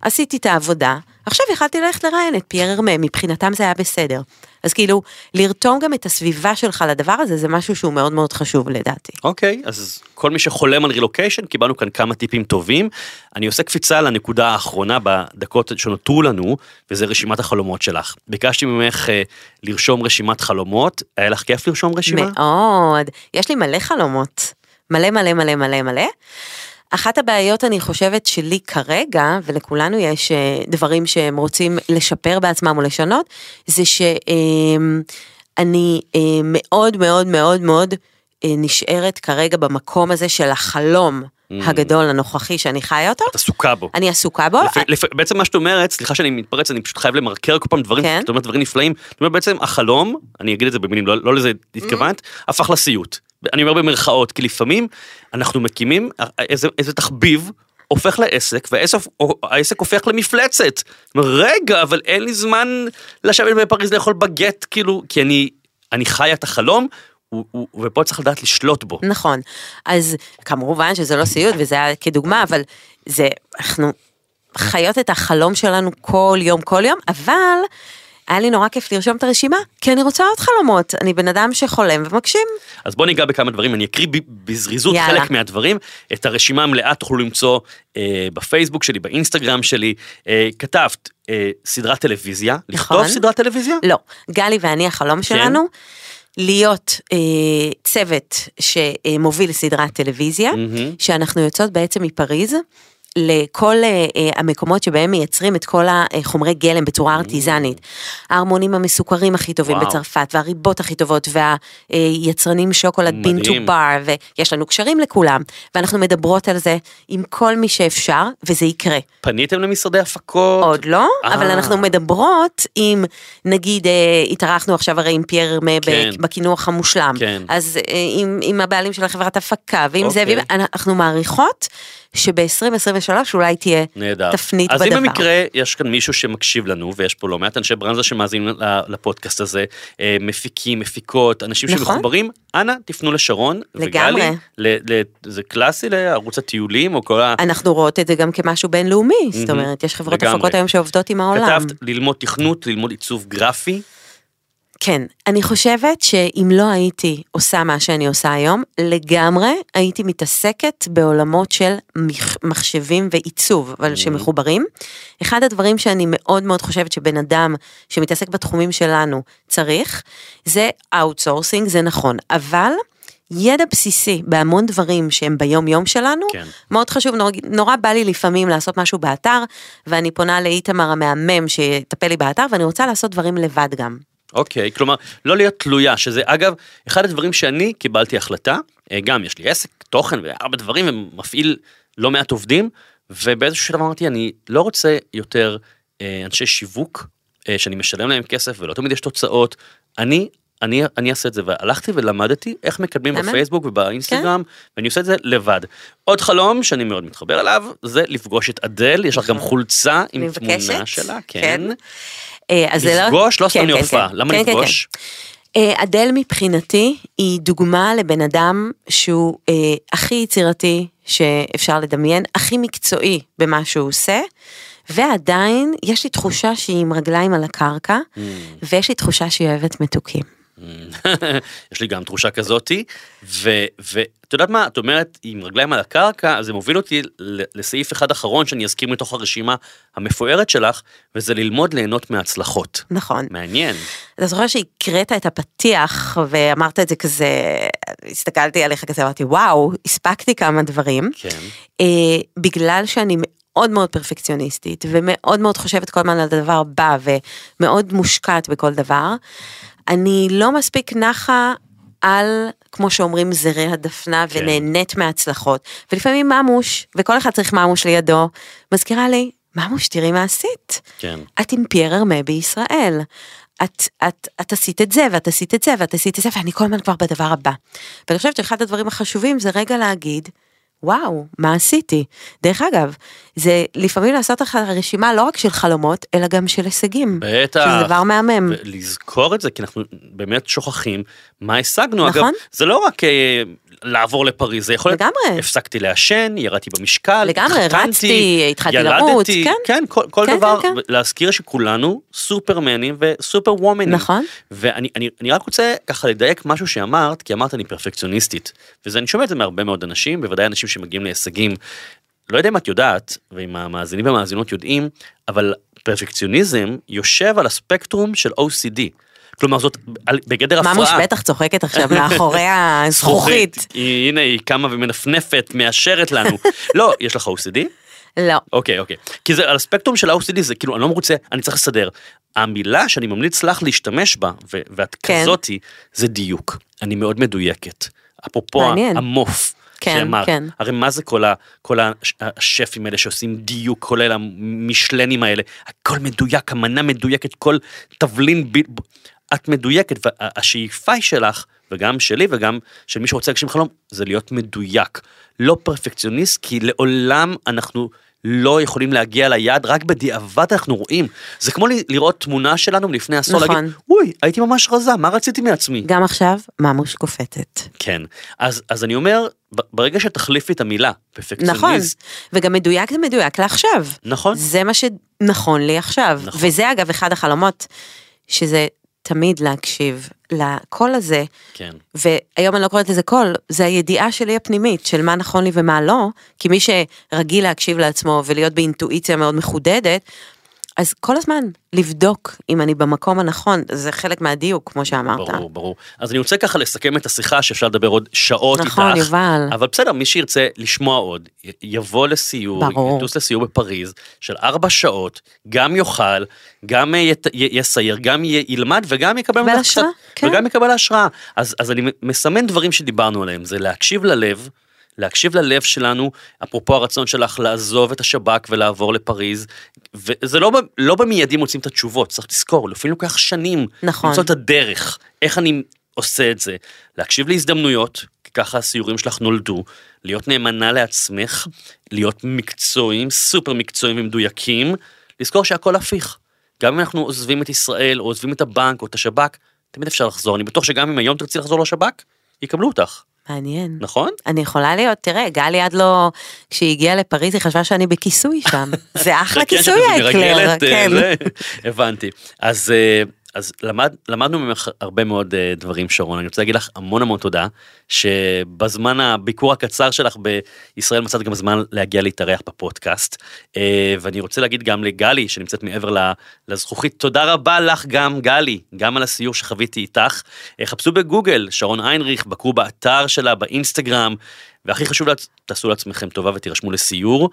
עשיתי את העבודה, עכשיו יכלתי ללכת לראיין את פייר ארמה, מבחינתם זה היה בסדר. אז כאילו, לרתום גם את הסביבה שלך לדבר הזה, זה משהו שהוא מאוד מאוד חשוב לדעתי. אוקיי, אז כל מי שחולם על רילוקיישן, קיבלנו כאן כמה טיפים טובים. אני עושה קפיצה לנקודה האחרונה בדקות שנותרו לנו, וזה רשימת החלומות שלך. ביקשתי ממך אה, לרשום רשימת חלומות, היה לך כיף לרשום רשימה? מאוד. יש לי מלא חלומות. מלא מלא מלא מלא מלא. אחת הבעיות אני חושבת שלי כרגע, ולכולנו יש אה, דברים שהם רוצים לשפר בעצמם או לשנות, זה שאני מאוד מאוד מאוד מאוד אה, נשארת כרגע במקום הזה של החלום הגדול הנוכחי שאני חיה אותו. את עסוקה בו. אני עסוקה בו. לפ... לפ... בעצם מה שאת אומרת, סליחה שאני מתפרץ, אני פשוט חייב למרקר כל פעם דברים, כן. את אומרת דברים נפלאים, את אומרת בעצם החלום, אני אגיד את זה במילים, לא, לא לזה התכוונת, הפך לסיוט. אני אומר במרכאות, כי לפעמים אנחנו מקימים איזה, איזה תחביב, הופך לעסק, והעסק הופך למפלצת. רגע, אבל אין לי זמן לשבת בפריז לאכול בגט, כאילו, כי אני, אני חי את החלום, ופה צריך לדעת לשלוט בו. נכון. אז כמובן שזה לא סיוט וזה היה כדוגמה, אבל זה, אנחנו חיות את החלום שלנו כל יום, כל יום, אבל היה לי נורא כיף לרשום את הרשימה, כי אני רוצה עוד חלומות. אני בן אדם שחולם ומגשים. אז בוא ניגע בכמה דברים, אני אקריא בזריזות יאללה. חלק מהדברים. את הרשימה המלאה תוכלו למצוא אה, בפייסבוק שלי, באינסטגרם שלי. אה, כתבת אה, סדרת טלוויזיה, לכתוב נכון. סדרת טלוויזיה? לא, גלי ואני, החלום שלנו, להיות אה, צוות שמוביל סדרת טלוויזיה, מהמם. שאנחנו יוצאות בעצם מפריז. לכל אה, אה, המקומות שבהם מייצרים את כל החומרי גלם בצורה ארטיזנית. ההרמונים המסוכרים הכי טובים וואו. בצרפת, והריבות הכי טובות, והיצרנים שוקולד בין טו. בר, ויש לנו קשרים לכולם, ואנחנו מדברות על זה עם כל מי שאפשר, וזה יקרה. פניתם למשרדי הפקות? עוד לא, אה. אבל אנחנו מדברות עם, נגיד, אה, התארחנו עכשיו הרי עם פייר מ- כן. בקינוח המושלם, כן. אז עם, עם הבעלים של החברת הפקה, ועם זה, אוקיי. ועם- אנחנו מעריכות שב-2023 אולי תהיה נהדר. תפנית אז בדבר. אם במקרה יש כאן מישהו שמקשיב לנו, ויש פה לא מעט אנשי ברנזה שמאזינים לפודקאסט הזה, אה, מפיקים, מפיקות, אנשים נכון. שמחוברים, אנא תפנו לשרון לגמרי. וגלי. ל- ל- זה קלאסי לערוץ הטיולים או כל ה... אנחנו רואות את זה גם כמשהו בינלאומי, זאת מהמם. אומרת, יש חברות לגמרי. הפקות היום שעובדות עם העולם. כתבת ללמוד תכנות, ללמוד עיצוב גרפי. כן, אני חושבת שאם לא הייתי עושה מה שאני עושה היום, לגמרי הייתי מתעסקת בעולמות של מח- מחשבים ועיצוב, אבל שמחוברים. אחד הדברים שאני מאוד מאוד חושבת שבן אדם שמתעסק בתחומים שלנו צריך, זה outsourcing, זה נכון, אבל... ידע בסיסי בהמון דברים שהם ביום יום שלנו, כן. מאוד חשוב, נורא, נורא בא לי לפעמים לעשות משהו באתר, ואני פונה לאיתמר המהמם שיטפל לי באתר, ואני רוצה לעשות דברים לבד גם. אוקיי, כלומר, לא להיות תלויה, שזה אגב, אחד הדברים שאני קיבלתי החלטה, אה, גם יש לי עסק, תוכן והרבה דברים, ומפעיל לא מעט עובדים, ובאיזשהו שלב אמרתי, אני לא רוצה יותר אה, אנשי שיווק, אה, שאני משלם להם כסף ולא תמיד יש תוצאות, אני... אני, אני אעשה את זה, והלכתי ולמדתי איך מקדמים באמת? בפייסבוק ובאינסטגרם, ואני עושה את זה לבד. עוד חלום שאני מאוד מתחבר אליו, זה לפגוש את אדל, יש לך גם חולצה אני עם תמונה מבקשת, שלה, כן. כן. אה, אז לא- לפגוש, לא סתם כן, כן, להופעה, כן. למה כן, כן, לפגוש? כן. אה, אדל מבחינתי היא דוגמה לבן אדם שהוא אה, הכי יצירתי שאפשר לדמיין, הכי מקצועי במה שהוא עושה, ועדיין יש לי תחושה שהיא עם רגליים על הקרקע, Mm. ויש לי תחושה שהיא אוהבת מתוקים. <laughs> יש לי גם תחושה כזאתי, ואת יודעת מה, את אומרת עם רגליים על הקרקע, זה מוביל אותי לסעיף אחד אחרון שאני אזכיר מתוך הרשימה המפוארת שלך, וזה ללמוד ליהנות מהצלחות. נכון. מעניין. אתה זוכר שהקראת את הפתיח ואמרת את זה כזה, הסתכלתי עליך כזה, אמרתי וואו, הספקתי כמה דברים. כן. אה, בגלל שאני מאוד מאוד פרפקציוניסטית ומאוד מאוד חושבת כל הזמן על הדבר הבא ומאוד מושקעת בכל דבר, אני לא מספיק נחה על, כמו שאומרים, זרי הדפנה כן. ונהנית מההצלחות. ולפעמים ממוש, וכל אחד צריך ממוש לידו, מזכירה לי, ממוש תראי מה עשית. כן. את עם פייר ארמה בישראל. את, את, את עשית את זה, ואת עשית את זה, ואת עשית את זה, ואני כל הזמן כבר בדבר הבא. ואני חושבת שאחד הדברים החשובים זה רגע להגיד, וואו, מה עשיתי? דרך אגב, זה לפעמים לעשות לך רשימה לא רק של חלומות, אלא גם של הישגים. בטח. שזה דבר מהמם. ולזכור את זה, כי אנחנו באמת שוכחים מה השגנו. אגב, נכון. זה לא רק אה, לעבור לפריז, זה יכול להיות, לגמרי. הפסקתי לעשן, ירדתי במשקל, לגמרי, התחתנתי, רצתי, התחלתי לרוץ, כן. כן, כל, כל כן, דבר, כן, כן. להזכיר שכולנו סופרמנים וסופר וומנים. נכון. ואני אני, אני רק רוצה ככה לדייק משהו שאמרת, כי אמרת אני פרפקציוניסטית, וזה אני שומע את זה מהרבה מאוד אנשים, בוודאי אנשים שמגיעים להישגים. לא יודע אם את יודעת, ואם המאזינים והמאזינות יודעים, אבל פרפקציוניזם יושב על הספקטרום של OCD. כלומר זאת בגדר הפרעה. ממוש בטח צוחקת עכשיו <laughs> מאחורי הזכוכית. הנה היא קמה ומנפנפת, מאשרת לנו. <laughs> לא, יש לך OCD? לא. אוקיי, אוקיי. כי זה על הספקטרום של ה-OCD, זה כאילו, אני לא מרוצה, אני צריך לסדר. המילה שאני ממליץ לך להשתמש בה, ו- ואת כן. כזאתי, זה דיוק. אני מאוד מדויקת. אפרופו מעניין. המוף. כן, שאמרת. כן. הרי מה זה כל, ה, כל הש- השפים האלה שעושים דיוק, כולל המשלנים האלה, הכל מדויק, המנה מדויקת, כל תבלין, ב... את מדויקת, והשאיפה היא שלך, וגם שלי וגם של מי שרוצה להגשים חלום, זה להיות מדויק. לא פרפקציוניסט, כי לעולם אנחנו לא יכולים להגיע ליעד, רק בדיעבד אנחנו רואים. זה כמו לראות תמונה שלנו מלפני עשור, נכון. להגיד, אוי, הייתי ממש רזה, מה רציתי מעצמי? גם עכשיו, ממוש קופטת. כן. אז, אז אני אומר, ברגע שתחליפי את המילה, פרפקציוניסט, נכון, וגם מדויק זה מדויק לעכשיו. נכון. זה מה שנכון לי עכשיו. נכון. וזה אגב אחד החלומות, שזה תמיד להקשיב לקול הזה, כן. והיום אני לא קוראת לזה קול, זה הידיעה שלי הפנימית של מה נכון לי ומה לא, כי מי שרגיל להקשיב לעצמו ולהיות באינטואיציה מאוד מחודדת, אז כל הזמן לבדוק אם אני במקום הנכון, זה חלק מהדיוק, כמו שאמרת. ברור, ברור. אז אני רוצה ככה לסכם את השיחה שאפשר לדבר עוד שעות נכון, איתך. יובל. אבל בסדר, מי שירצה לשמוע עוד, יבוא לסיור, ברור. יטוס לסיור בפריז של ארבע שעות, גם יאכל, גם אה, ית- י- יסייר, גם י- ילמד וגם יקבל יקבל השראה, כן. וגם יקבל השראה. אז, אז אני מסמן דברים שדיברנו עליהם, זה להקשיב ללב. להקשיב ללב שלנו, אפרופו הרצון שלך לעזוב את השב"כ ולעבור לפריז, וזה לא, לא במיידי מוצאים את התשובות, צריך לזכור, לפעמים לוקח שנים נכון. למצוא את הדרך, איך אני עושה את זה, להקשיב להזדמנויות, כי ככה הסיורים שלך נולדו, להיות נאמנה לעצמך, להיות מקצועיים, סופר מקצועיים ומדויקים, לזכור שהכל הפיך. גם אם אנחנו עוזבים את ישראל, או עוזבים את הבנק, או את השב"כ, תמיד אפשר לחזור. אני בטוח שגם אם היום תרצי לחזור לשב"כ, יקבלו אותך, מעניין. נכון? אני יכולה להיות, תראה, גלי עד לא, כשהיא הגיעה לפריז היא חשבה שאני בכיסוי שם. <laughs> זה אחלה כן, כיסוי האקלר, אה, כן. הבנתי. אז, אה, אז למד, למדנו ממך הרבה מאוד אה, דברים, שרון. אני רוצה להגיד לך המון המון תודה, שבזמן הביקור הקצר שלך בישראל מצאת גם זמן להגיע להתארח בפודקאסט. אה, ואני רוצה להגיד גם לגלי, שנמצאת מעבר לזכוכית, תודה רבה לך גם, גלי, גם על הסיור שחוויתי איתך. אה, חפשו בגוגל, שרון איינריך, בקרו באתר שלה, באינסטגרם. והכי חשוב, תעשו לעצמכם טובה ותירשמו לסיור.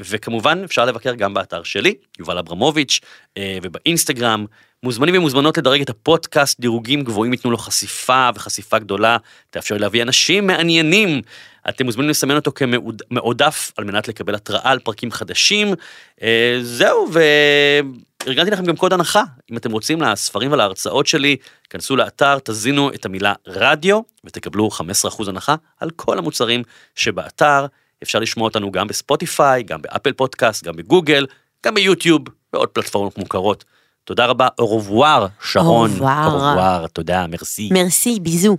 וכמובן, אפשר לבקר גם באתר שלי, יובל אברמוביץ', ובאינסטגרם. מוזמנים ומוזמנות לדרג את הפודקאסט, דירוגים גבוהים ייתנו לו חשיפה וחשיפה גדולה, תאפשר להביא אנשים מעניינים. אתם מוזמנים לסמן אותו כמועדף על מנת לקבל התראה על פרקים חדשים. אה, זהו, וארגנתי לכם גם קוד הנחה, אם אתם רוצים לספרים ולהרצאות שלי, כנסו לאתר, תזינו את המילה רדיו, ותקבלו 15% הנחה על כל המוצרים שבאתר. אפשר לשמוע אותנו גם בספוטיפיי, גם באפל פודקאסט, גם בגוגל, גם ביוטיוב, ועוד פלטפורמות מוכרות. תודה רבה, au revoir, שרון. au revoir. תודה, merci. merci, bisous.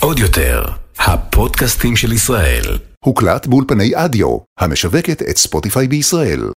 עוד יותר, הפודקאסטים של ישראל. הוקלט באולפני אדיו, המשווקת את ספוטיפיי בישראל.